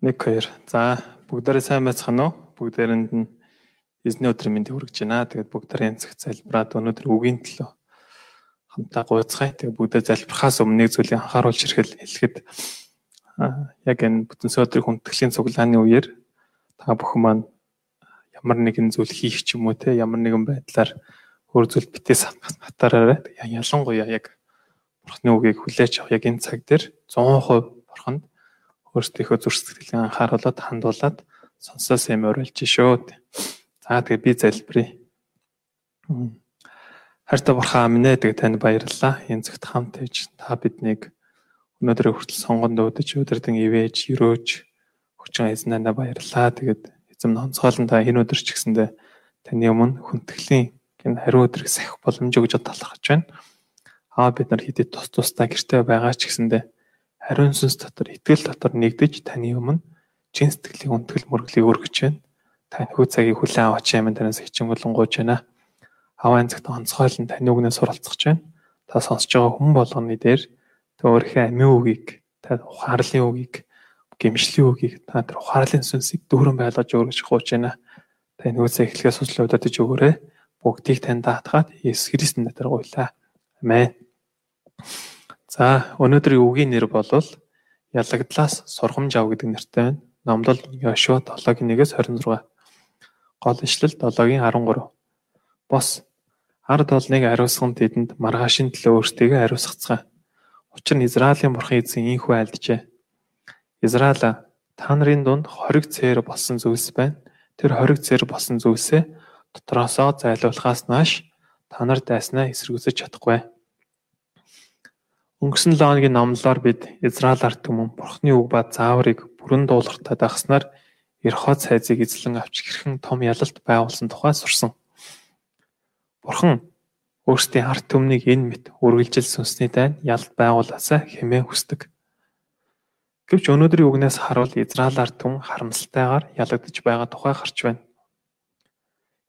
1 2. За бүгдээрээ сайн байцгаана уу? Бүгдээрэнд нь эзний өдрийн мэндийг хүргэж байна. Тэгээд бүгдээрээ янзх залбираад өнөөдөр үгийн төлөө хамтаа гуйцгаая. Тэгээд бүгдээ залбирахаас өмнө нэг зүйлийг анхааруулж ирэхэд хэлэхэд яг энэ бүтэн сөөдрийн хүндэтгэлийн цуглааны үеэр та бүхэн маань ямар нэгэн зүйл хийх ч юм уу те ямар нэгэн байдлаар өөр зүйл битээс хатаараарай. Ялангуяа яг бурхны үгийг хүлээж авах яг энэ цаг дээр 100% бурханд өөрсдийнхөө зүрх сэтгэлээ анхааруулад хандуулад сонсоос юм уриалж шүү. За тэгээ би залбирая. Хайртай бурхан аминэ тэгээ танд баярлалаа. Энэ цагт хамт ээж та биднийг өнөөдрийн хүртэл сонгонд уудаж өдөрдөн ивэж, өрөөж хүчин эзнэнэ баярлалаа. Тэгээд эзэм онцгойлон та энэ өдөр ч гэсэндэ таны өмнө хүндэтгэлийн энэ хариу өдрийг сахих боломж өгж талархаж байна. Аа бид нар хэдий тус тустай гэртээ байгаа ч гэсэндэ Хариун сүнс дотор итгэл дотор нэгдэж таны өмнө чин сэтгэлийн үнтгэл мөрөглийг өргөж байна. Таны хүү цагийг хүлээн аваач юм танаас хичин болонгууж байна. Хаваа цагт онцгойлон таны үгнээс суралцах байна. Та сонсож байгаа хүн болгоны дээр өөрийнхөө амийн үгийг, та ухаарлын үгийг, гэмшлийн үгийг та тэр ухаарлын сүнсийг дүүрэн байлгаж өргөж хууч байна. Таны үсээ эхлэхээс суслаа удаач өгөөрэй. Бүгдийг танд даатгаад Есүс Христэнд дотор гуйлаа. Амен. За өнөөдрийн үгийн нэр бол ялагдлаас сургамж ав гэдэг нэртэй байна. Номлол Йошуа 7-гийн 1-ээс 26. Гол ишлэл 7-гийн 13. Бос ард олныг ариусган тэдэнд маргаашийн төлөө өөртөө ариусгацгаая. Учир нь Израилийн бурхан эзэн ийхүү айлджээ. Израиль та нарын дунд хориг цээр болсон зүйлс байна. Тэр хориг цээр болсон зүйлсээ дотроосоо зайлуулахаас нааш та нар дайснаа эсэргүүцэж чадахгүй. Өнгөрсөн 7 хоногийн номлолоор бид Израиль ард түмэн Бурхны үг ба зааврыг бүрэн дуулахтаа дагснаар Ерхот сайзыг эзлэн авч хэрхэн том ялалт байгуулсан тухай сурсан. Бурхан өөрсдийн ард түмнийг энэ мэт үргэлжил сүнсний дайн ялалт байгуулаасаа хэмээн хүсдэг. Гэвч өнөөдрийн үгнээс харуул Израиль ард түмэн харамсалтайгаар ялагдж байгаа тухай гарч байна.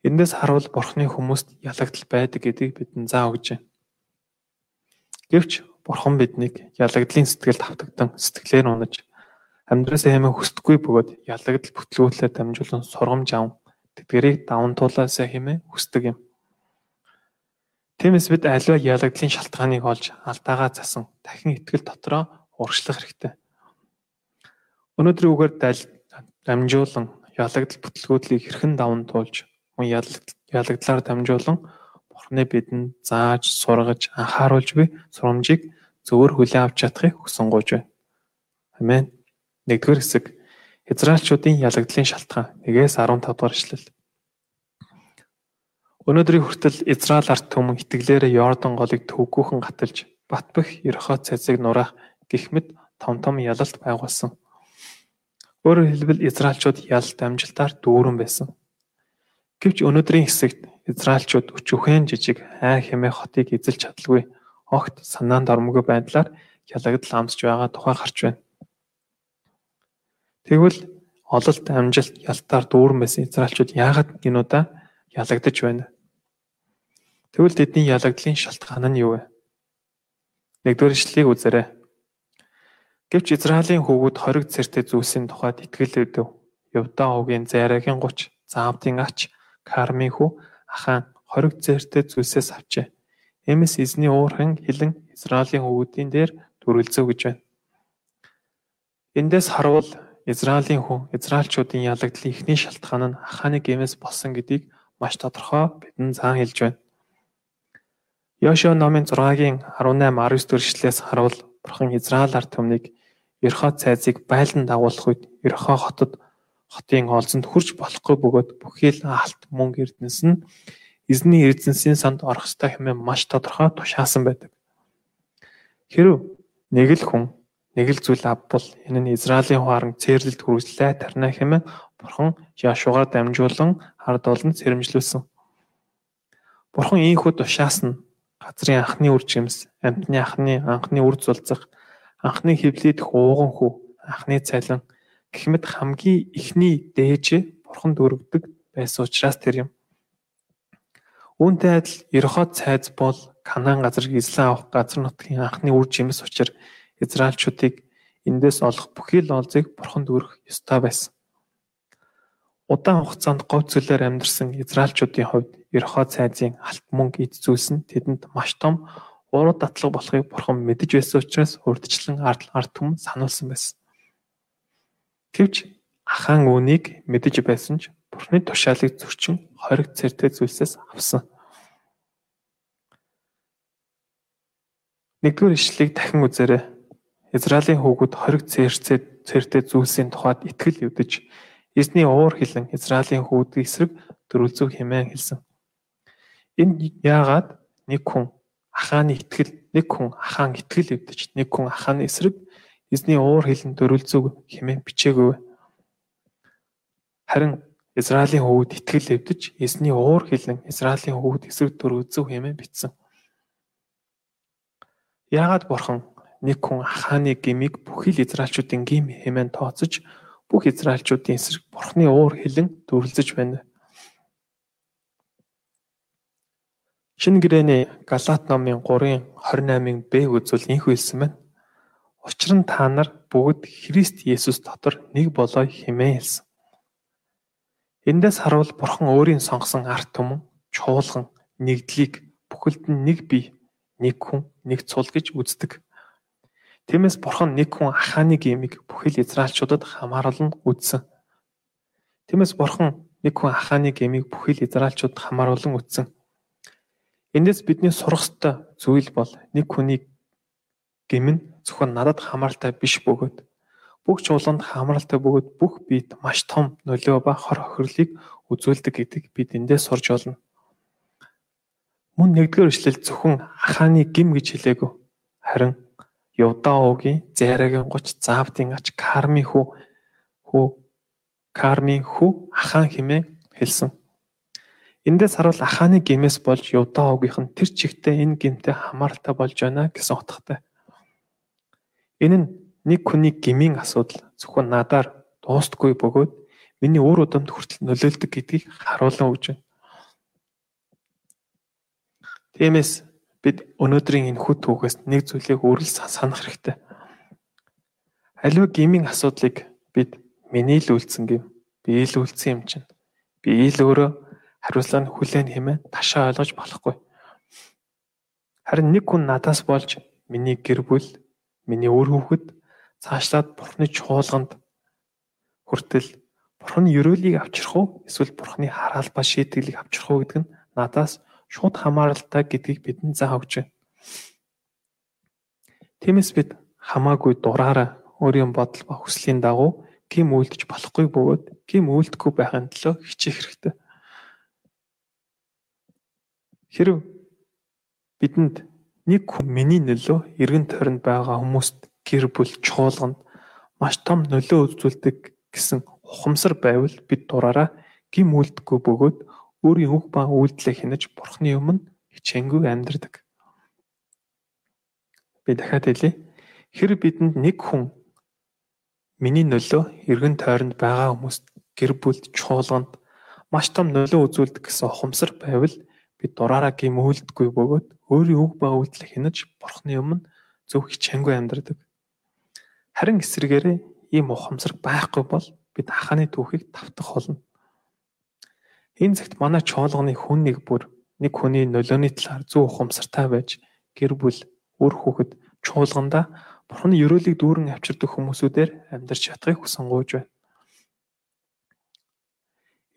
Эндээс харуул Бурханы хүмүүст ялагдал байдаг гэдгийг бидэнд заа өгч байна. Гэвч Бурхан биднийг ялагдлын сэтгэлд автагдан сэтгэлээр унаж амьдралаа хэмээн хүсдэггүй бөгөөд ялагдал бүтлгүүтлээр дамжуулан сургамж ав тэдгэрийг даван туулаасаа хэмээн хүсдэг юм. Тиймээс бид аливаа ялагдлын шалтгааныг олж алдаагаа засан дахин итгэл дотроо урагшлах хэрэгтэй. Өнөөдрийн үгээр дамжуулан ялагдал бүтлгүүтлийг хэрхэн даван туулж мөн ялагдлаар дамжуулан Бурхны бидэнд зааж, сургаж, анхааруулж буй сурамжийг зөвөр хүлээн авч чадахыг хүсэн гуйж байна. Амен. Нэгдүгээр хэсэг Израильчуудын ялагдлын шалтгаан 1-ээс 15 дугаар эшлэл. Өнөөдрийн хүртэл Израиль ард түмэн итгэлээрээ Йордан голыг төвгүүхэн гаталж Батбэх Ерхот цайцыг нураах гих мэд том том ялалт байгуулсан. Өөрөөр хэлбэл Израильчууд ялалт амжилтаар дүүрэн байсан. Гэвч өнөөдрийн хэсэгт Израильчууд өчүүхэн жижиг ай хэмээ хотыг эзэлж чадалгүй огт санаанд ормгүй байдлаар ялагдал амсж байгаа тухай гарч байна. Тэгвэл ололт амжилт ялтаар дүүрэн байсан Израильчууд яагаад энэ удаа ялагдаж байна? Тэгвэл тэдний ялагдлын шалтгаан нь юу вэ? Нэгдүгээр ишлэлийг үзээрэй. Гэвч Израилийн хүүгүүд хориг цэртэй зүйлсийн тухайд итгэл өгдөв. Явдаа хүүгийн зайрагийн 30, Заавдын ач, Кармын хүү ахаан хориг зээртэй зүйлсээс авчээ. Эмэс эзний уурхан хилэн Израилийн хөвгүүдийн дээр дүрлцөө гэж байна. Эндээс харуул Израилийн хүн Израильчуудын ялагдлын эхний шалтгаан нь ахааны гэмээс болсон гэдгийг маш тодорхой бидэнд заан хэлж байна. Йошуа номын 6-гийн 18 19 дөрвшлээс харуул Бурхан Израиль ард түмнийг Ерхо цайзыг байлан дагуулах үед Ерхо хотод хотын олзонд хүрч болохгүй бөгөөд бүхий л алт мөнгө эрдэнэс нь эзний эрдэнсийн санд орох ёстой хэмээн маш тодорхой тушаасан байдаг. Хэрв нэг л хүн нэг л зүйл авбал энэ нь Израилийн хуаран цээрлэлд хүргэлээ тарна хэмээн Бурхан Яшугаар дамжуулан ард олон сэрэмжлүүлсэн. Бурхан ийхүү тушаасан газрын анхны үр жимс, амьтны анхны анхны үр зулцах, анхны хөвлөд хууган хүү, анхны цалин гэх мэт хамгийн ихний дээж бурханд өргөдөг байсан учраас тэр юм. Үүнтэй адил Ерхот цайз бол Канаан газрыг эзлэн авах газар нутгийн анхны үр жимс учир Израильчуудыг эндээс олох бүхий л олзыг бурханд өргөх ёстой байсан. Удаан хугацаанд говь цөлөөр амьдарсан Израильчуудын хувьд Ерхоо цайзын алт мөнгө эд зүйлс нь тэдэнд маш том уруу датлаг болохыг бурхан мэдэж байсан учраас урдчлан ард түмэн сануулсан байсан. Гэвч ахаан үүнийг мэдэж байсан ч бурхны тушаалыг зөрчин хориг цэртэй зүйлсээс авсан. Нэгдүгээр ишлэлийг дахин үзээрэй. Израилийн хүүгүүд хориг цэрцээ цэртэй зүйлсийн тухайд итгэл өвдөж Эзний уур хилэн Израилийн хүүдийн эсрэг дөрвөлзөг хэмээн хэлсэн. Энэ яагаад нэг хүн ахааны итгэл нэг хүн ахаан итгэл өвдөж нэг хүн ахааны эсрэг эзний уур хилэн дөрвөлзөг хэмээн бичээгүй. Харин Израилийн хүүд итгэл өвдөж эзний уур хилэн Израилийн хүүд эсрэг дөрвөлзөг хэмээн бичсэн. Яагаад бурхан нэг хүн ахааны гмийг бүхий л израилчуудын гим хэмээн тооцож бүх израильчуудын эсрэг Бурхны уур хилэн дүрлзэж байна. Шинэ гэрээний Галаат номын 3-ын 28-ын Б үзвэл инх хэлсэн байна. Учир нь та нар бүгд Христ Есүс дотор нэг болоо хэмээн хэлсэн. Эндээс харуул Бурхан өөрийн сонгосон арт түмэн чуулган нэгдлийг бүхэлд нь нэг бие, нэг хүн, нэг цул гэж үздэг. Тиймээс бурхан нэг хүн ахааны гимиг бүхэл израилчуудад хамааруулан үдсэн. Тиймээс бурхан нэг хүн ахааны гимиг бүхэл израилчуудад хамааруулан үдсэн. Эндээс бидний сурах ёстой зүйл бол нэг хүний гим нь зөвхөн надад хамааралтай биш бөгөөд бүх чуулганд хамааралтай бөгөөд бүх биед маш том нөлөө ба хор охирлыг үзүүлдэг гэдгийг бид эндээс сурж олно. Мөн нэгдүгээр ишлэл зөвхөн ахааны гим гэж хэлээгүй. Харин Явдааогийн Зайрагийн 30 Заавдын ач Карми хүү хүү Кармийн хүү Ахан хэмээн хэлсэн. Эндээс харуул Аханы гимээс болж Явдаогийнх нь тэр чигтээ энэ гимтэй хамааралтай болж байна гэсэн утгатай. Энэ нь нэг хүний гмийн асуудал зөвхөн надаар дуустгүй бөгөөд миний үр удамд хүртэл нөлөөлдөг гэдгийг харуулсан өгч байна. Тиймээс бид өнөөдрийн энэ хүт түүхээс нэг зүйлийг үрэл санах хэрэгтэй. Аливаа гмийн асуудлыг бид миний л үйлцэн гэв. Би ил үйлцэн юм чинь. Би ил өөрөө хариуцлага нь хүлээн хэмээн ташаа ойлгож болохгүй. Харин нэг хүн надаас болж миний гэр бүл, миний үр хүүхэд цаашлаад бурхны чуулганд хүртэл бурхны ерөөлийг авчрах уу эсвэл бурхны хараалбаа шийтгэлийг авчрах уу гэдэг нь надаас шууд хамааралтай гэдгийг бидэнд заах өгч байна. Тиймээс бид хамаагүй дураараа өөрийн бодол ба хүслийн дагуу гим үйлдэж болохгүй бөгөөд гим үйлдэхгүй байхын төлөө хичээх хэрэгтэй. Хэрв бидэнд нэг хүн миний нөлөө эргэн тойронд байгаа хүмүүст гэр бүл чуулганд маш том нөлөө үзүүлдэг гэсэн ухамсар байвал бид дураараа гим үйлдэхгүй бөгөөд өөрийн үг ба үйлдэлээ хянаж бурхны өмнө хичээнгүй амьдрдаг. Би дахиад хэлье. Хэр бидэнд нэг хүн миний нөлөө эргэн тойронд байгаа хүмүүст гэр бүлд чуулганд маш том нөлөө үзүүлдэг гэсэн ухамсар байвал бид дураараа гим үйлдэггүй бөгөөд өөрийн үг ба үйлдэл хянаж бурхны өмнө зөв хичээнгүй амьдрдаг. Харин эсвэргээрээ ийм ухамсар байхгүй бол бид хаханы түүхийг тавтах болно. Энэ цагт манай чуулганы хүн нэг бүр нэг хүний нөлөөний талаар зөв ухамсартай байж гэр бүл үр хүүхэд чуулгандаа Бурхны ерөөлийг дүүрэн авчирдаг хүмүүсүүдээр амьдарч чадахыг хүсэн гуйж байна.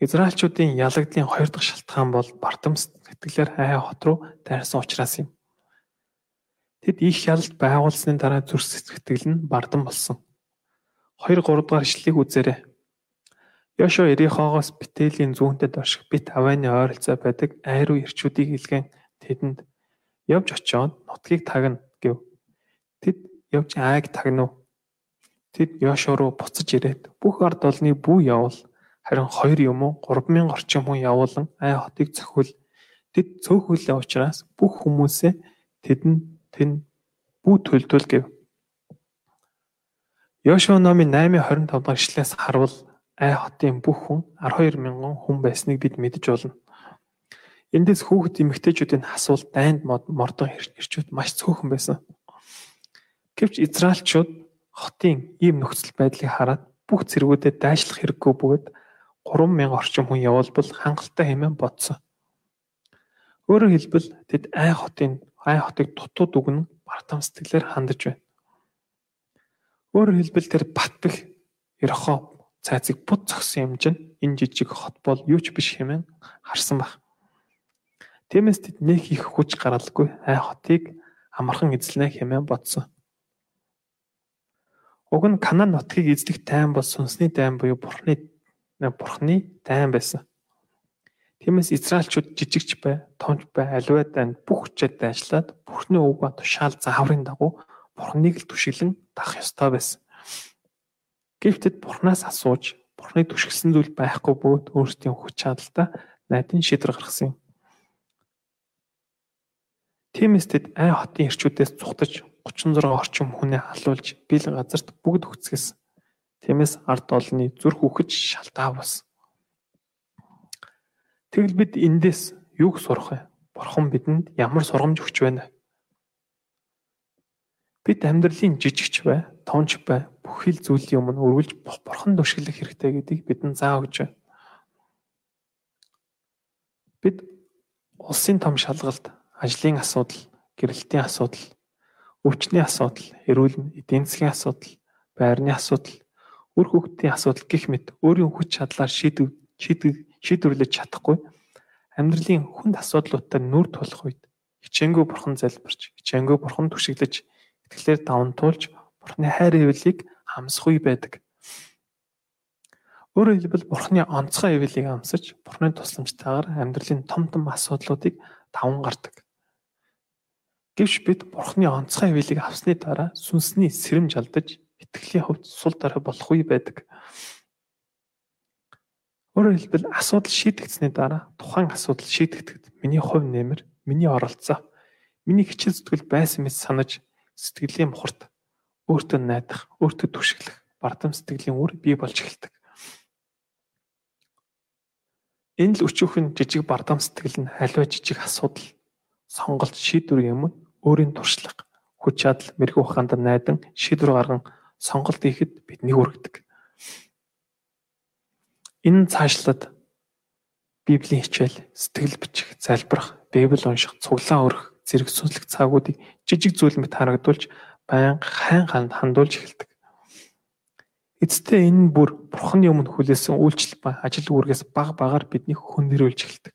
Израильчуудын ялагдлын хоёр дахь шалтгаан бол бардам сэтгэлээр хай хот руу дайрсан учраас юм. Тэд их ялалт байгуулсны дараа зүрх сэтгэл нь бардам болсон. 2 3 дугаар ишлэлийг үзээрэй. Йошуа Ерихоогоос Бэтэлийн зүүнтэй доших Бит Аваны ойролцоо байдаг айруу ирчүүдийг илгээн тэдэнд явж очиод нутгийг тагна гэв. Тэд явж айг тагнав. Тэд Йошуа руу буцаж ирээд бүх ард олны бүү явуул. Харин 2 юм уу 3000 орчим хүн явуулан ай хотыг зохиул. Тэд цөөхөлөө учраас бүх хүмүүсээ тэдэнд тэн бүү төлдөл гэв. Йошуа номын 8:25 дахь эшлээс харвал Ай хотын бүх хүн 12 мянган хүн байсныг бид мэдэж болно. Эндээс хүүхэд эмэгтэйчүүдийн хасвал дайнд мордон ирчүүд маш цөөхөн байсан. Гэвч Израильчууд хотын ийм нөхцөл байдлыг хараад бүх зэргүүдэд дайшлах хэрэггүй бөгөөд 3000 орчим хүн явуулбал хангалттай хэмээн бодсон. Өөрөөр хэлбэл тэд ай хотын ай хотыг дутууд үгэн бардам сэтгэлээр хандаж байна. Өөрөөр хэлбэл тэр Батбэх Ерхоо цайцыг бут зогсон юм чинь энэ жижиг хот бол юу ч биш хэмээн харсан баг. Тиймээс тэд нэг их хүч гаргалгүй ай хотыг амархан эзлэнэ хэмээн бодсон. Уг нь Канаан нутгийг эзлэх тайм бол сүнсний тайм буюу Бурхны Бурхны тайм байсан. Тиймээс Израильчууд жижигч бай, томч бай, аливаа дайнд бүх хүчээр дайшлаад Бурхны үг ба тушаал зааврын дагуу Бурхныг л түшиглэн дах ёстой байсан. Гэвч Бурхнаас асууж Бурхны түшигсэн зүйл байхгүй бөгөөд өөрсдийн хүч чадалтай найдын шийдвэр гаргасан юм. Тиймээс тэд ай хотын ирчүүдээс зүхтаж 36 орчим хүнээ халуулж бил газарт бүгд өгцгээс. Тиймээс ард олны зүрх үхэж шалтаа бас. Тэгвэл бид эндээс юуг сурах вэ? Бурхан бидэнд ямар сургамж өгч байна? Бид амьдралын жижигч бай, тонч бай, бүхэл зүйлийн өмнө өргөлж бурхан төшөглөх хэрэгтэй гэдгийг бидэнд зааж өгч байна. Бид улсын том шалгалт, ажлын асуудал, гэрэлтийн асуудал, өвчний асуудал, эрүүл эдийн засгийн асуудал, байрны асуудал, үр хөвгтийн асуудал гэх мэт өөрийн хүч чадлаар шийдв шийдвэрлэж чадахгүй амьдралын хүнд асуудлуудтай нүр тулах үед хичээнгүй бурхан залбирч, хичээнгүй бурхан түшиглэж, итгэлээр даван туулж бурханы хайр хэвлэлийг хамсах үе байдаг. Өөрөөр хэлбэл бурханы онцгой хэвлэлийг амсаж, бурханы тусламжтайгаар амьдралын том том асуудлуудыг даван гардаг. Гэвч бид Бурхны онцгой хөвөлийг авсны дараа сүнсний сэрэмж алдаж итгэлийн хувьд сул дараа болох үе байдаг. Өөрөөр хэлбэл асуудал шийдэгдсэний дараа тухайн асуудал шийдэгдэхэд миний хувь нэмэр, миний оролцоо, миний хичээл зүтгэл байсан мэт санаж сэтгэлийн мухарт өөртөө найдах, өөртөө түшиглэх бардам сэтгэлийн үр бий болж эхэлдэг. Энэ л өчүүхэн жижиг бардам сэтгэл нь халиваа жижиг асуудал сонголт шийдвэр юм өөрийн туршлага, хүч чадал, мэрэгүү ухаанд найдан шийдвэр гарган сонголт хийхэд бидний хүргэдэг. Энэ цаашлаад Библийн хичээл, сэтгэл бичих, залбирах, Библи унших, цуглаан өрөх, зэрэг сүнслэг цаагуудыг жижиг зүйл мэт харагдуулж баян хайн ханд хандуулж эхэлдэг. Эцэстээ энэ бүр Бурхны өмнө хүлээсэн үйлчлэл ба ажил үүргээс баг багаар биднийг хүндрүүлж эхэлдэг.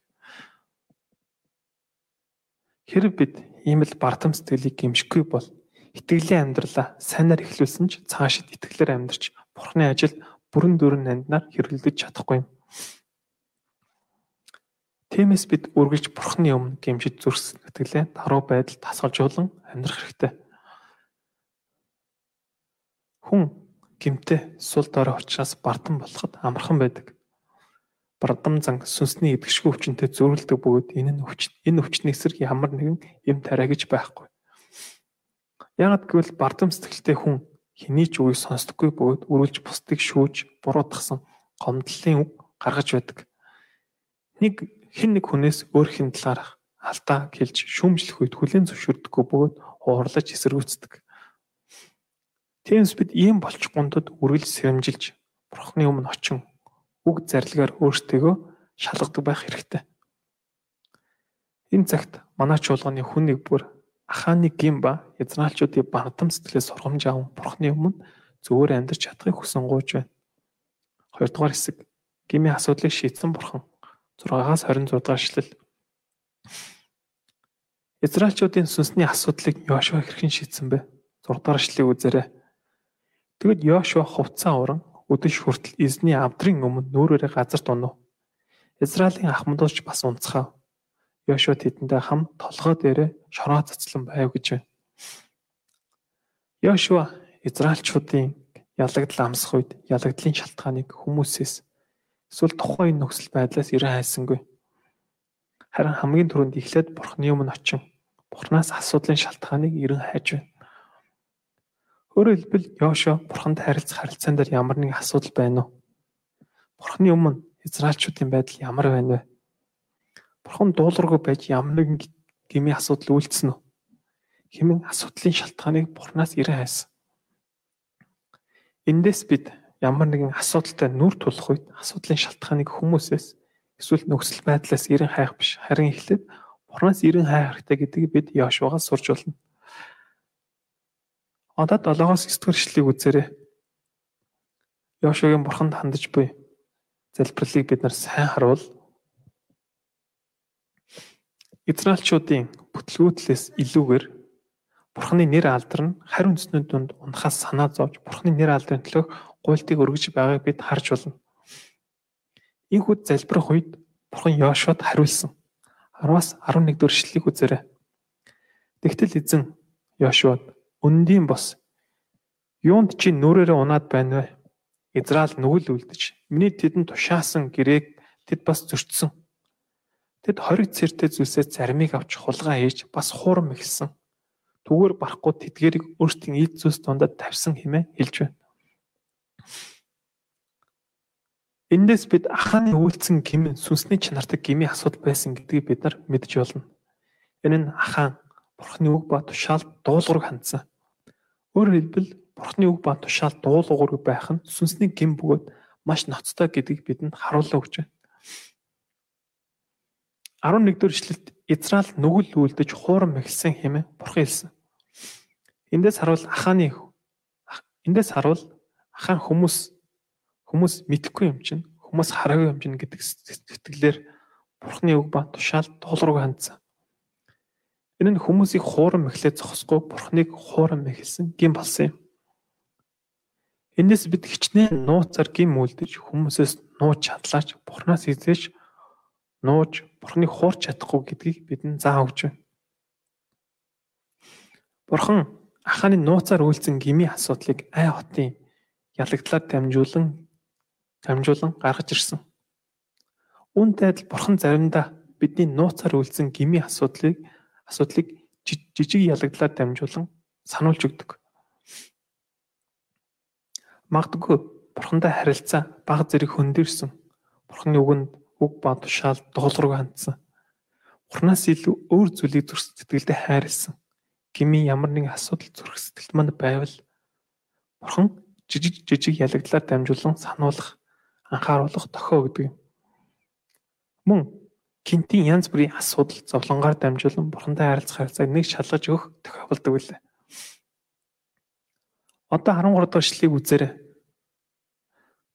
Хэрэг бид ийм л бардам сэтгэлийг гимшихгүй бол итгэлийн амьдралаа сайнаар эхлүүлсэн ч цаашид итгэлээр амьдарч Бурхны ажил бүрэн дүүрэн нанднаар хэрэглэж чадахгүй юм. Тиймээс бид үргэлж Бурхны өмнө гимшиж зүрс итгэлээ таруу байдал тасгалжуулан амьдрах хэрэгтэй. Хүн гимтэй сул дорой учраас бардам болоход амархан байдаг бардам зан сүнсний идэвхшгүй өвчнөд зөөрөлдөг бөгөөд энэ нь өвч энэ өвчний эсрэг ямар нэгэн юм тариа гэж байхгүй. Яагад гэвэл бардам сэтгэлтэй хүн хэний ч үгийг сонсдоггүй бөгөөд өрүүлж бусдыг шүүж буруутгасан гомдлын үг гаргаж байдаг. Нэг хэн нэг хүнээс өөр хин талаарх алдаа хэлж шүүмжлэх үед хүлээн зөвшөөрдөггүй бөгөөд хуурлаж эсэргүүцдэг. Тиймээс бид ийм болч гундад үргэлж сэрэмжилж бурхны өмнө очин үг зарилгаар өөртөө шалгадаг байх хэрэгтэй. Энэ цагт манай чуулганы хүн нэг бүр ахааны гин ба израилчуудын бардам сэтгэлээс сургамж аван бурхны өмнө зөвөр амьдарч чадахыг хүсэн гуйж байна. Хоёрдугаар хэсэг гмийн асуудлыг шийдсэн бурхан 6-аас 26 дахь эшлэл. Израильчуудын сүнсний асуудлыг Йошуа хэрхэн шийдсэн бэ? 6 дахь эшлэлийг үзээрэй. Тэгэд Йошуа хувцас уран өдөш хүртэл эзний авдрын өмнө нүүрээрээ газарт унав. Израилийн ахмадууч бас унцхаа. Йошуа тэдэндээ хам толгой дээрээ шороо цацлан байв гэж байна. Йошуа Израильчуудын ялагдал амсах үед ялагдлын шалтгааныг хүмүүсээс эсвэл тухайн нөхцөл байдлаас ирэн хайсангүй. Харин хамгийн түрүүнд эхлээд Бурхны өмнө очин Бурханаас асуудлын шалтгааныг ирэн хайж байна. Өөрөөр хэлбэл Йошуа бурханд харилцах харилцаан дээр ямар нэг асуудал байна уу? Бурханы өмнө Израильчуудын байдал ямар байна вэ? Бурхан дуулуургүй байж ямар нэгэн гмийн асуудал үйлдсэн үү? Хэмээн асуудлын шалтгааныг Бурханаас ирэн хайсан. Эндээс бид ямар нэгэн асуудалтай нүр тулах үед асуудлын шалтгааныг хүмүүсээс эсвэл нөхцөл байдлаас ирэн хайх биш харин эхлээд Бурханаас ирэн хайх хэрэгтэй гэдгийг бид Яшуагаас сурч болно. Одоо 7-оос 9 дугаар эшлэгийг үзээрэй. Яшуагийн Бурханд хандаж буй залбирлыг бид нар сайн харуул Израильчуудын бүтлгүүтлээс илүүгээр Бурхны нэр алдарн хариу үндэстнүүд донд унахаас санаа зовж Бурхны нэр алдрын төлөө гуйлтыг өргөж байгааг бид харж байна. Ийхүүд залбирах үед Бурхан Йошуад хариулсан. 10-аас 11 дэх эшлэлийг үзээрэй. Тэгтэл эзэн Йошуад өндийн бос юунд чи нүрээрээ унаад байна вэ? Израиль нүгэл үлдэж миний тэдэнд тушаасан гэрээг тэд бас зөрчсөн Тэд хориг цэртэй зүйлсээс заримыг авч хулгай хийж бас хуурам эхэлсэн. Түгээр барахгүй тэдгэрийг өөрсдийн эд зүйлс дундад тавьсан хэмээн хэлж байна. Эндээс бид ахааны үйлцэн гимэн сүнсний чанартай гмийн асуудал байсан гэдгийг бид нар мэдж болно. Энэ нь ахаан бурхны үг ба тушаал дуулуурыг хандсан. Өөрөөр хэлбэл бурхны үг ба тушаал дуулуурыг байх нь сүнсний гим бөгөөд маш ноцтой гэдгийг бидэнд харуулж өгч байна. 11 дэх эшлэлд Израиль нүгэл үлдэж хуурам эхэлсэн хэмээн бурхан хэлсэн. Эндээс харуул ахааны эндээс харуул ахаан хүмүүс хүмүүс мэдхгүй юм чинь хүмүүс хараагүй юм чинь гэдэг сэтгэлээр бурхны үг ба тушаал дуулуур хандсан. Энэ нь хүмүүсийг хуурам эхлээд зогсохгүй бурхныг хуурам эхэлсэн гин болсон юм. Эндээс бид хичнээн нууцаар гин үлдэж хүмүүсээс нууж чадлаач бурхнаас эзэж нууж Бурхныг хуурч чадахгүй гэдгийг бидэнд заах өгч байна. Бурхан ахааны нууцаар үйлцэн гмийн асуудлыг ай хотын ялагдлаар дамжуулан дамжуулан гаргаж ирсэн. Үүнтэй адил Бурхан заримдаа бидний нууцаар үйлцэн гмийн асуудлыг асуудлыг жижиг ялагдлаар дамжуулан сануулж өгдөг. Магадгүй Бурхантай харилцаа баг зэрэг хөндөрсөн. Бурханы үгэнд үг ба тушаал дуулуург хандсан. Урнаас илүү өөр зүйлийг зүрх сэтгэлдээ хайрлсан. Гмийн ямар нэгэн асуудал зүрх сэтгэлд манд байвал Бурхан жижиг жижиг ялагдлаар дамжуулан сануулах, анхааруулах тохио гэдэг юм. Мөн гинтийн янз бүрийн асуудал зовлонгаар дамжуулан Бурхантай харилцах харилцааг нэг шалгаж өгөх тохиолддог үлээ. Одоо 13 дахь эшлэгийг үзээрэй.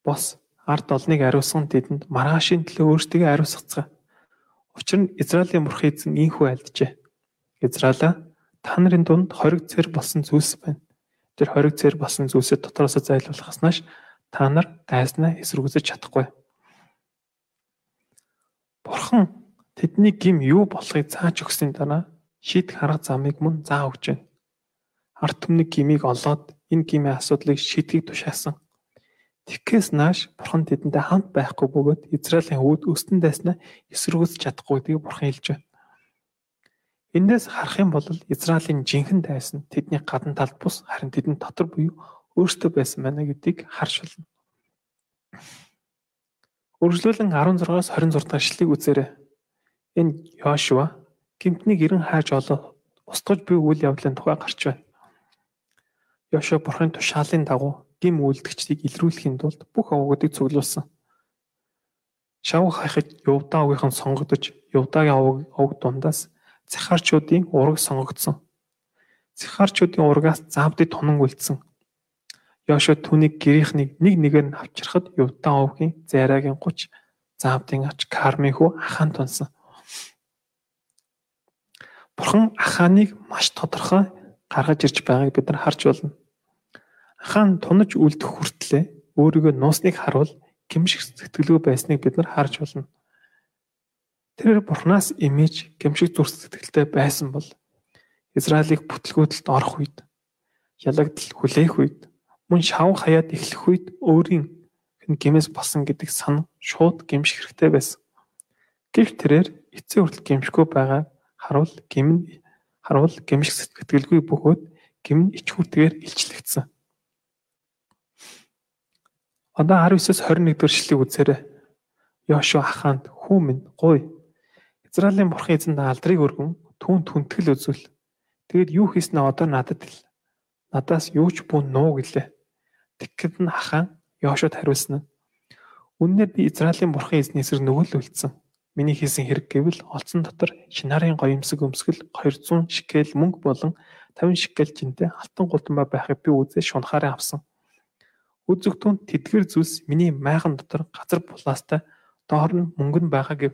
Бос ард олныг ариусган тэдэнд маргаашийн төлөө өөрсдөө ариусгацгаа. Учир нь Израилийн бурхан эзэн ийхүү альджээ. Израиля та нарын дунд хориг цэр болсон зүйлс байна. Тэр хориг цэр болсон зүйлсээ дотроос зайлуулахснаас та нар дайснаа эсэргүүцэж чадахгүй. Бурхан тэдний гим юу болохыг зааж өгсөний дараа шийдэх арга замыг мөн заа өгч байна. Арт түмний гимийг олоод энэ гимийн асуудлыг шийдэхийг тушаасан. Тэгэхээс нааш бурхан тэдэнтэй хамт байхгүй бөгөөд Израилийн өвд өстөн дайснаа эсрүүгэж чадахгүй гэдгийг бурхан хэлж байна. Эндээс харах юм бол Израилийн жинхэнэ дайсан тэдний гадна талд бус харин тэдэн дотор буюу өөртөө байсан байна гэдгийг харж байна. Үргэлжлүүлэн 16-аас 26 дахь эшлэгийг үзээрэй. Энэ Йошуа гимтнийг эрен хайж олоо устгаж буй үйл явдлын тухай гарч байна. Йошуа бурхын тушаалын дагуу гим үйлдэгчдийг илрүүлэхийн тулд бүх овгуудыг цуглуулсан. Шав хайхад Ювда овгийнхан сонгогдож, Ювдагийн овг овг дундаас Захарчуудын ураг сонгогдсон. Захарчуудын урагаас Завдыг тунан үлдсэн. Йошуа түүнийг гэрийнхнийг нэг нэгээр нь авчрахад Ювда овгийн зайрагийн 30 Завдын ач Кармын хүү ахаан тунсан. Бурхан ахааныг маш тодорхой гаргаж ирж байгааг бид нар харж байна хаан тунаж үлдэх хүртлээр өөрийгөө нуусныг харуул гимших сэтгэлгүй байсныг бид нар харж байна. Тэр бурхнаас имиж гимших зүрх сэтгэлтэй байсан бол Израилийг бүтлгүүтэлд орох үед ялагдал хүлээх үед мөн шавн хаяад эхлэх үед өөрийн гимээс босон гэдэг сан шууд гимших хэрэгтэй байсан. Гэвч тэрээр эцсийн хүртэл гимшгүй байгаа харуул гим харуул гимших сэтгэлгүй бөгөөд гим нь ичхүүртгээр илчлэгдсэн. Одоо 19-с 21 дэх эшлэгийг үзээрэй. Йошуа хаанд хүү минь гуй. Израилийн бурхан эзэнд алдрыг өргөн түүнд хүндэтгэл үзүүл. Тэгэд юу хийснэ одоо надад хэл. Надаас юу ч бүү нуу гэлээ. Тэгэхэд нь хахан Йошуад хариулсан нь Үннээр би Израилийн бурхан эзнээсэр нөгөө л үлдсэн. Миний хийсэн хэрэг гэвэл олцсон дотор шинарын гоёмсог өмсгөл 200 шикел мөнгө болон 50 шикел жинтэй алтан гултамбай байхыг би үзээ шунхаараа авсан. Үзэгтүүн тэтгэр зүйлс миний майхан дотор газар булаастай доор нь мөнгө нь байгаа гэв.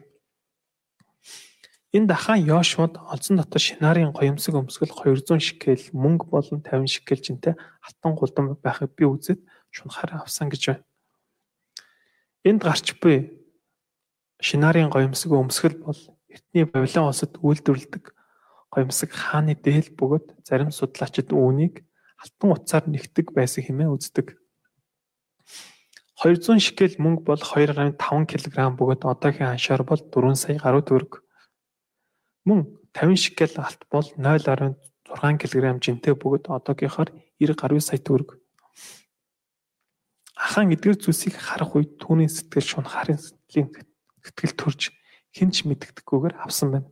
Энэ дахаан Йошуад олзон дотор шинарын гоёмсог өмсгөл 200 шикел мөнгө болон 50 шикел жинтэй алтан гултамбай байхыг би үзээд шунхаараа авсан гэж байна. Энд гарч буй Шинарын гоёмсог өмсгөл бол эртний Бабилон улсад үйлдвэрлэдэг гоёмсог хааны дээл бөгөөд зарим судлаачид үүнийг алтан утсаар нэгтэг байсан хэмээн үздэг. 200 шикел мөнгө бол 2.5 кг бөгөөд одоогийн аншаар бол 4 сая гаруй төгрөг. Мөн 50 шикел алт бол 0.6 кг жинтэй бөгөөд одоогийнхоор 90 гаруй сая төгрөг. Ахаан эдгээр зүйлсийг харах үед түүний сэтгэл шунхарын сэтгэл төрж хинч мэддэггүйгээр авсан байна.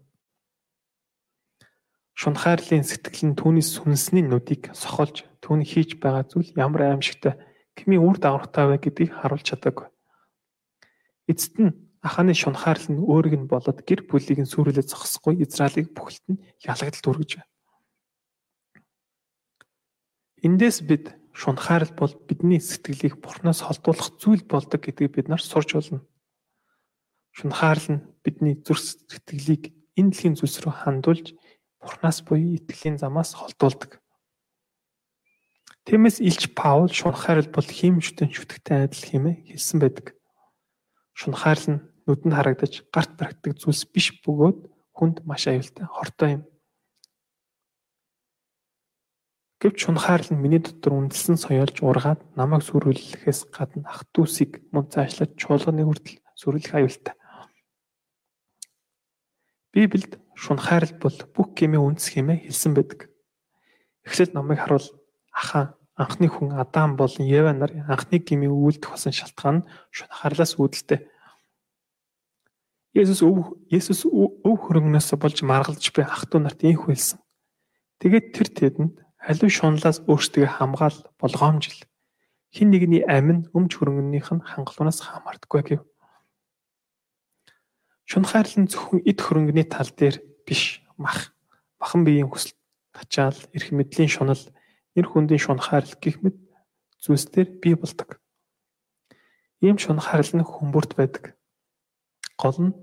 Шунхаарлын сэтгэл нь түүний сүнсний нүдийг сохолж түүний хийж байгаа зүйл ямар аимшигтай хэмээ үр дагавартай вэ гэдгийг харуулж чадаагүй. Эцэст нь ахааны шунхаарл нь өөрийг нь болоод гэр бүлийг нь сүрүүлээ зогсохгүй Израилийг бүхэлд нь ялагдал түргэж байна. Эндээс бид шунхаарл бол бидний сэтгэлийг Бурханаас холдуулах зүйл болдог гэдгийг бид нар сурч болно. Шунхаарл нь бидний зүрх сэтгэлийг энэ дэлхийн зүйлс рүү хандуулж Бурханаас буюу итгэлийн замаас холдуулдаг. Тиймээс Илч Паул шунхаарл бол хиймжтэн шүтгтэй адил хэмээн хэлсэн байдаг. Шунхаарл нь нүдэнд харагдаж гарт барагддаг зүйлс биш бөгөөд хүнд маш аюултай хортой юм. Гэвч шунхаарл нь миний дотор үндэслэн соёолж ургаад намайг сүрүүлэхээс гадна ах дүүсийг мөн цаашлаад чуулганы хүртэл сүрүүлэх аюултай. Библиэд шунхаарл бол бүх гмийн үндэс хэмээн хэлсэн байдаг. Эхлээд намайг харуул ахаа анхны хүн Адам болон Ева нар анхны гмийн үйлдэх басан шалтгаан нь шунхаарлаас үүдэлтэй. Есүс өв Есүс өв хөрөнгнөөс болж маргалж буй ах トゥ нарт ийх хэлсэн. Тэгээд тэр тэдэнд аливаа шунлаас өөрсдөө хамгаал болгоомжил хин нэгний амин өмч хөрөнгөнийх нь хангалуунаас хамаардаггүй гэв. Шунхаарлан зөвхөн эд хөрөнгөний тал дээр биш мах махан биеийн хүсэл тачаал эрх мэдлийн шунал нэр хүндийн шунхаарл гих мэт зүйлсээр бий болдог. Ийм шунхаарл нь хүмүүрт байдаг. Гол нь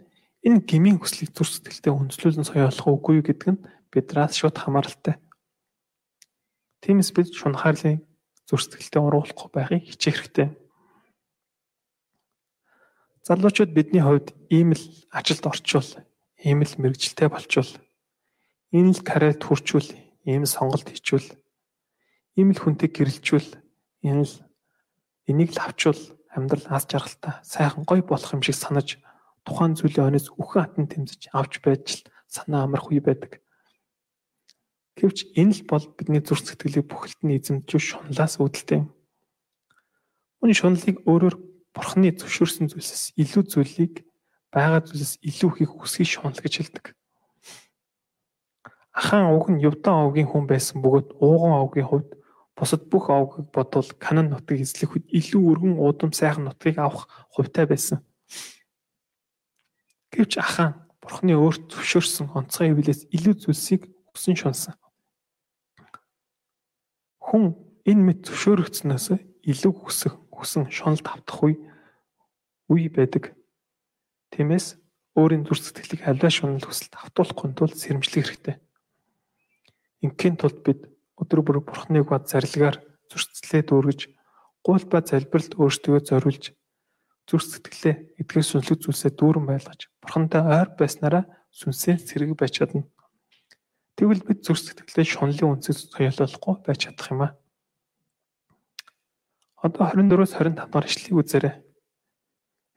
энэ гмийн хүслийг зүр сэтгэлдээ үнслүүлэн соёолох үгүй гэдэг нь бидраас шууд хамааралтай. Тиймээс бид шунхаарлын зүрстгэлтэй оруулахгүй байхыг хичээх хэрэгтэй. Залуучууд бидний хувьд ийм л ажилд орчвол, ийм л мэрэгжилтэй болчвол, ийм л карьерт хүрчүүл, ийм сонголт хийчүүл, ийм л хүнтэй гэрэлчүүл, энэ л энийг л авчвал амьдрал аз жаргалтай, сайхан гоё болох юм шиг санаж тухайн зүйлийн өнөөс үхэн хатан тэмцэж авч байж л санаа амарх үе байдаг. Гэвч энэ л бол бидний зүрх сэтгэлийг бүхэлд нь эзэмдэж шунлаас үүдэлтэй юм. Үүний шунлыг өөрөөр бурхны зөвшөөрсөн зүйлсээс илүү зүйлийг байгаа зүйлсээс илүү хийх хүсгийг шунал гэж хэлдэг. Ахаан уг нь Ювтан овгийн хүн байсан бөгөөд ууган овгийн хувьд бусад бүх овгийг бодвол Канан нутгийг эзлэх үед илүү өргөн уудам сайхан нутгийг авах хувьтай байсан. Гэвч ахаан бурхны өөрт зөвшөөрсөн онцгой хөвлөөс илүү зүйлсийг хүсэн шунсан хүн энэ мэд зөвшөөрөгдснөөс илүү хүсэх хүсэн шунал тавтах үе үе байдаг. Тиймээс өөрийн зүрх сэтгэлийг аливаа шунал хүсэлт автуулахгүй тулд сэрэмжлэх хэрэгтэй. Ингийн тулд бид өдөр бүр бурхныг бод зарилгаар зүрхсэтлээ дүүргэж гуйл ба залбиралд өөрсдөө зориулж зүрх сэтгэлээ эдгээр сүнслэг зүйлсээ дүүрэн байлгаж бурхантай ойр байснараа сүнсээ сэрэг байж чадна. Тэгвэл бид зүрх сэтгэлээ шунлын үнцэд соёолохгүй байж чадах юм аа. Одоо 24-өөс 25 дугаар ишлэгийг үзээрэй.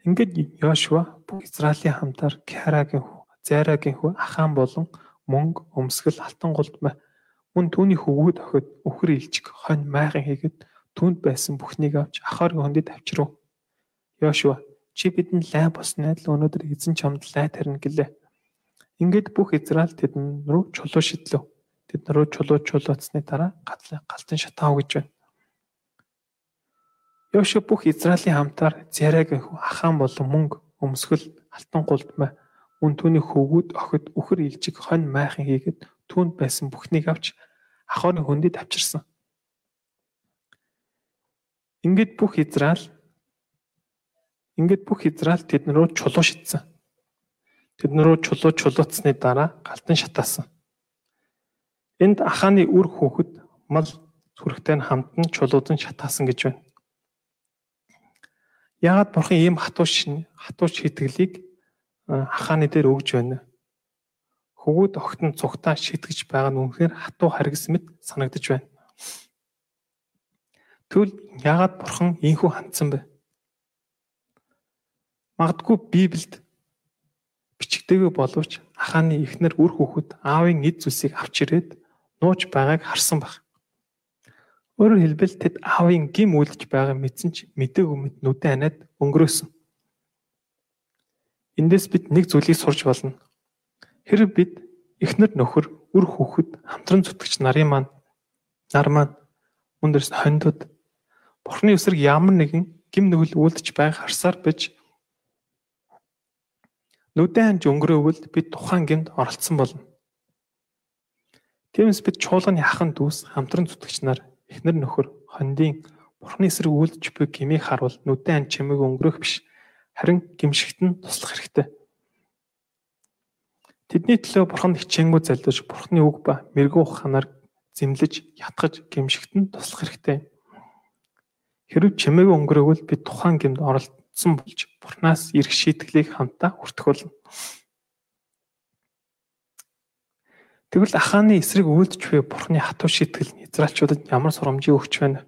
Ингээд Йошуа бүх Израилийн хамтаар Кярагийн хүү, Зайрагийн хүү, Ахан болон мөнгө, өмсгөл, алтан гулдмай мөн түүний хөвгүүд охид өхөр илжиг хонь майхан хийгээд түнд байсан бүхнийг авч Ахоргийн хөндөд авчирв. Йошуа чи бидэнд лай босноо л өнөөдөр эзэн чамд лай тарина гэлээ. Ингээд бүх Израиль тэдэн рүү чулуу шидлээ. Тэд рүү чулуу чулууцсны дараа галзан шатаав гэж байна. Йошуа бүх Израилийн хамтаар Зярагийн ахаан болон мөнгө, өмсгөл, алтан гулдмай мөн түүний хөвгүүд охид үхэр илжиг хонь майхан хийгээд түүнд байсан бүхнийг авч Ахорны хөндөд авчирсан. Ингээд бүх Израиль ингээд бүх Израиль тэд рүү чулуу шидсэн. Тэд рүү чулуу чулууцсны дараа галтан шатаасан. Энд ахааны үр хүүхэд мал сүрхтэй хамтан чулуудан шатаасан гэж байна. Яагаад бурхан ийм хатууш хатууч хитгэлийг ахааны дээр өгж байна? Хөвгүүд огтон цугтаа шитгэж байгаа нь үнэхээр хатуу харгас мэт санагдаж байна. Тэгвэл яагаад бурхан ийхүү хандсан бэ? Магадгүй Библиэд бичигдээгүй боловч ахааны эхнэр үр хүүхэд аавын эд зүйлсийг авч ирээд нууж байгааг харсан баг. Өөрөөр хэлбэл тэд аавын гим үлдэж байгаа мэдсэн ч мэдээгүй мэд нүдэн ханаад өнгөрөөсөн. Эндээс бид нэг зүйлийг сурч болно. Хэрэг бид эхнэр нөхөр үр хүүхэд хамтран зүтгэж нарын маань нар маань мөн дээрс хондод Бурхны эсрэг ямар нэгэн гим нүгэл үлдэж байг харсаар бич нүдэн ханж өнгөрөөвөл бид тухайн гимд оролцсон болно. Тиймээс бид чуулганы хахан дүүс хамтран зүтгэж нар эхнэр нөхөр хондын бурхны эсрэг үйлдэж буй гмийг харуул нүдэн ан чимээг өнгөрөх биш харин гимшигт нь туслах хэрэгтэй. Тэдний төлөө бурханд хичээнгүү залдаж бурхны үг ба мэрэгүү ухаанаар зэмлэж ятгаж гимшигт нь туслах хэрэгтэй. Хэрв чимээг өнгөрөөвөл бид тухайн гимд оролцсон болж бурхнаас ирэх шийтгэлийг хамтаа хүртэх болно. Тэгвэл ахааны эсрэг үйлдэж буй Бурхны хатуу шийтгэл Израильчуудад ямар сурамжийг өгч байна?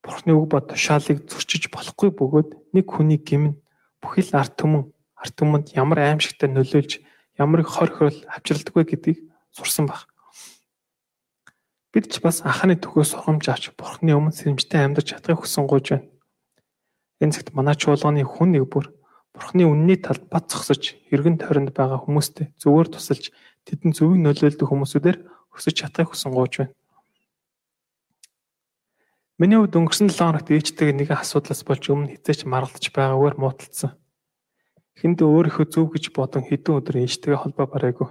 Бурхны үг ба тушаалыг зөрчиж болохгүй бөгөөд нэг хүний гимн бүхэл арт түмэн арт түмэнд ямар аимшигтай нөлөөлж ямар их хор хөрөл авчирладаг вэ гэдгийг сурсан баг. Бид ч бас анхааны төгөөс сургамж авч Бурхны өмнө сэрэмжтэй амьдарч чадахыг хүсэн гуйж байна. Энэ цагт манай чуулганы хүн нэг бүр Бурхны үнний талд бат зогсож эргэн тойронд байгаа хүмүүстэй зөвөр тусалж тэдэнд зөвийг нөлөөлдөг хүмүүсүүдээр өсөж чадахыг хүсэн гооч байна. Миний хувьд өнгөрсөн 7 хоногт ээжтэйг нэгэн асуудлаас болж өмнө хизээч маргалдаж байгаагаар мууталцсан. Эхэндээ өөрийнхөө зөв гэж бодон хэдэн өдөр ээжтэйгээ холбоо барайгүй.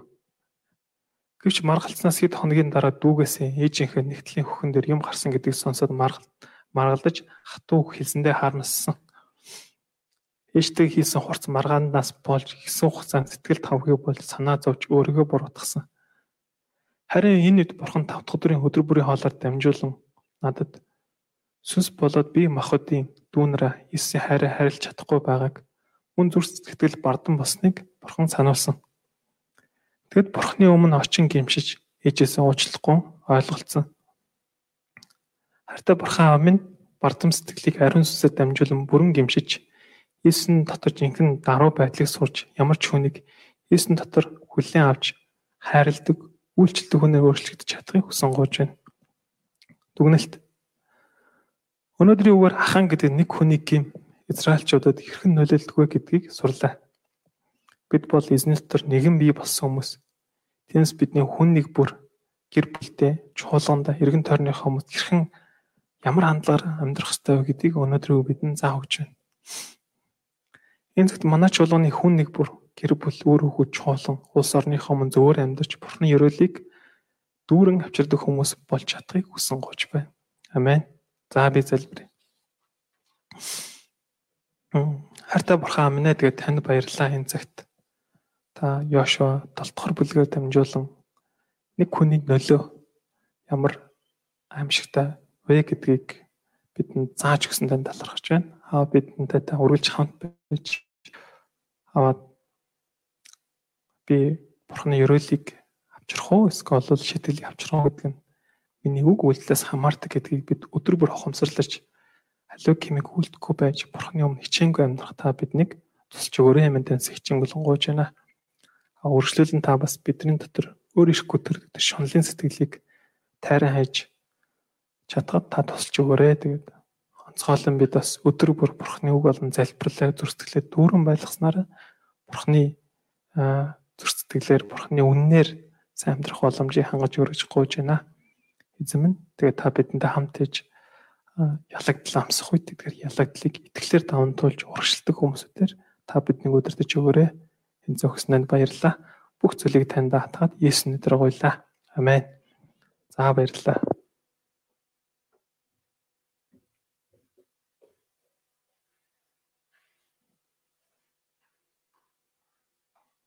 Гэвч маргалцснаас хэд хоногийн дараа дүүгээсээ ээжийнхээ нэгтлийн хөхөн дээр юм гарсан гэдгийг сонсоод маргалдаж хатуу хэлсэндээ харамссан. Ээжтэй хийсэн хурц маргаанаас болж гисэн хугацаанд сэтгэл тавхиг болж санаа зовж өөрийгөө буруутгасан. Харин энэ үед бурхан тав дахь өдрийн өдөр бүрийн хоолоор дамжуулан надад сүнс болоод би махуудын дүүнраа Иесийн хайраа харилж чадахгүй байгааг мөн зүр сэтгэл бардан босныг бурхан сануулсан. Тэгэд бурханы өмнө очин гимшиж ээжээсээ уучлахгүй ойлголцсон. Хартай бурхан аав минь бардам сэтгэлийг ариун сүнсээр дамжуулан бүрэн гимшиж Есүсийн дотор жинхэнэ даруй байдлыг сурч ямар ч хүнийг Есүсийн дотор хүлээн авч хайрладаг, үйлчлдэг хүнээр өөрчлөгдөж чадахыг хүсэн гооч байна. Дүгнэлт. Өнөөдрийн үгээр хахан гэдэг нэг хүний гим Израильчуудад хэрхэн нөлөөлдөг вэ гэдгийг сурлаа. Бид бол эзний дотор нэгэн бий болсон хүмүүс. Тиймээс бидний хүн нэг бүр гэр бүлтэй, чуулганда, эргэн тойрныхоо хүмүүс хэрхэн ямар хандлагаар амьдрах ёстой вэ гэдгийг өнөөдөр бидэнд заах өгч байна. Энэ цагт манай чуулганы хүн нэг бүр гэр бүл өөр хөвгүүд чуулан улс орныхоо мөн зөөр амьдарч бурхны ёроолыг дүүрэн авчирдаг хүмүүс болж чадахыг хүсэн гооч байна. Амен. За би залбирая. Хайртай бурхан аминаа тэгээд танд баярлалаа энэ цагт. Та Йошуа 7 дугаар бүлгээр дамжуулан нэг хүний нөлөө ямар аимшигтай вэ гэдгийг бидэнд зааж өгсөн танд талархаж байна. Аа бидэнтэй та үргэлж хамт байж аваад би бурхны ёроолыг авчрах уу эсвэл шийтгэлийг авчрах уу гэдэг нь миний үг үйлдэлээс хамаардаг гэдгийг бид өдөр бүр хохомсорлож халуй хэмиг үлдэхгүй байж бурхны өмнө хичээнгүй амьдрах та биднийг тусч өөрөө юмдэнс хичээн болонгойж байна. Үргэлжлүүлэн та бас бидний дотор өөр их гүтэр шунлын сэтгэлийг тайран хайж чадхад та тусч өгөөрэй. Тэгээд онцгойлон бид бас өдөр бүр бурхны үг болон залбирлаа зүрстгэлээ дүүрэн байлгаснараа бурхны зүрстгэлээр бурхны үннээр сайн амьдрах боломжийг хангаж өргөж гуйж байна. Эзэм нь тэгээд та бидэнтэй хамт иж ялагдал амсах үед тэгэхээр ялагдлыг итгэлээр даван туулж урагшилдаг хүмүүсээр та биднийг өдөртөж өгөөрэй. Энэ зохиснод баярлалаа. Бүх зүйлийг танд даатгаад Есүс нэрээр гуйлаа. Амен. За баярлалаа.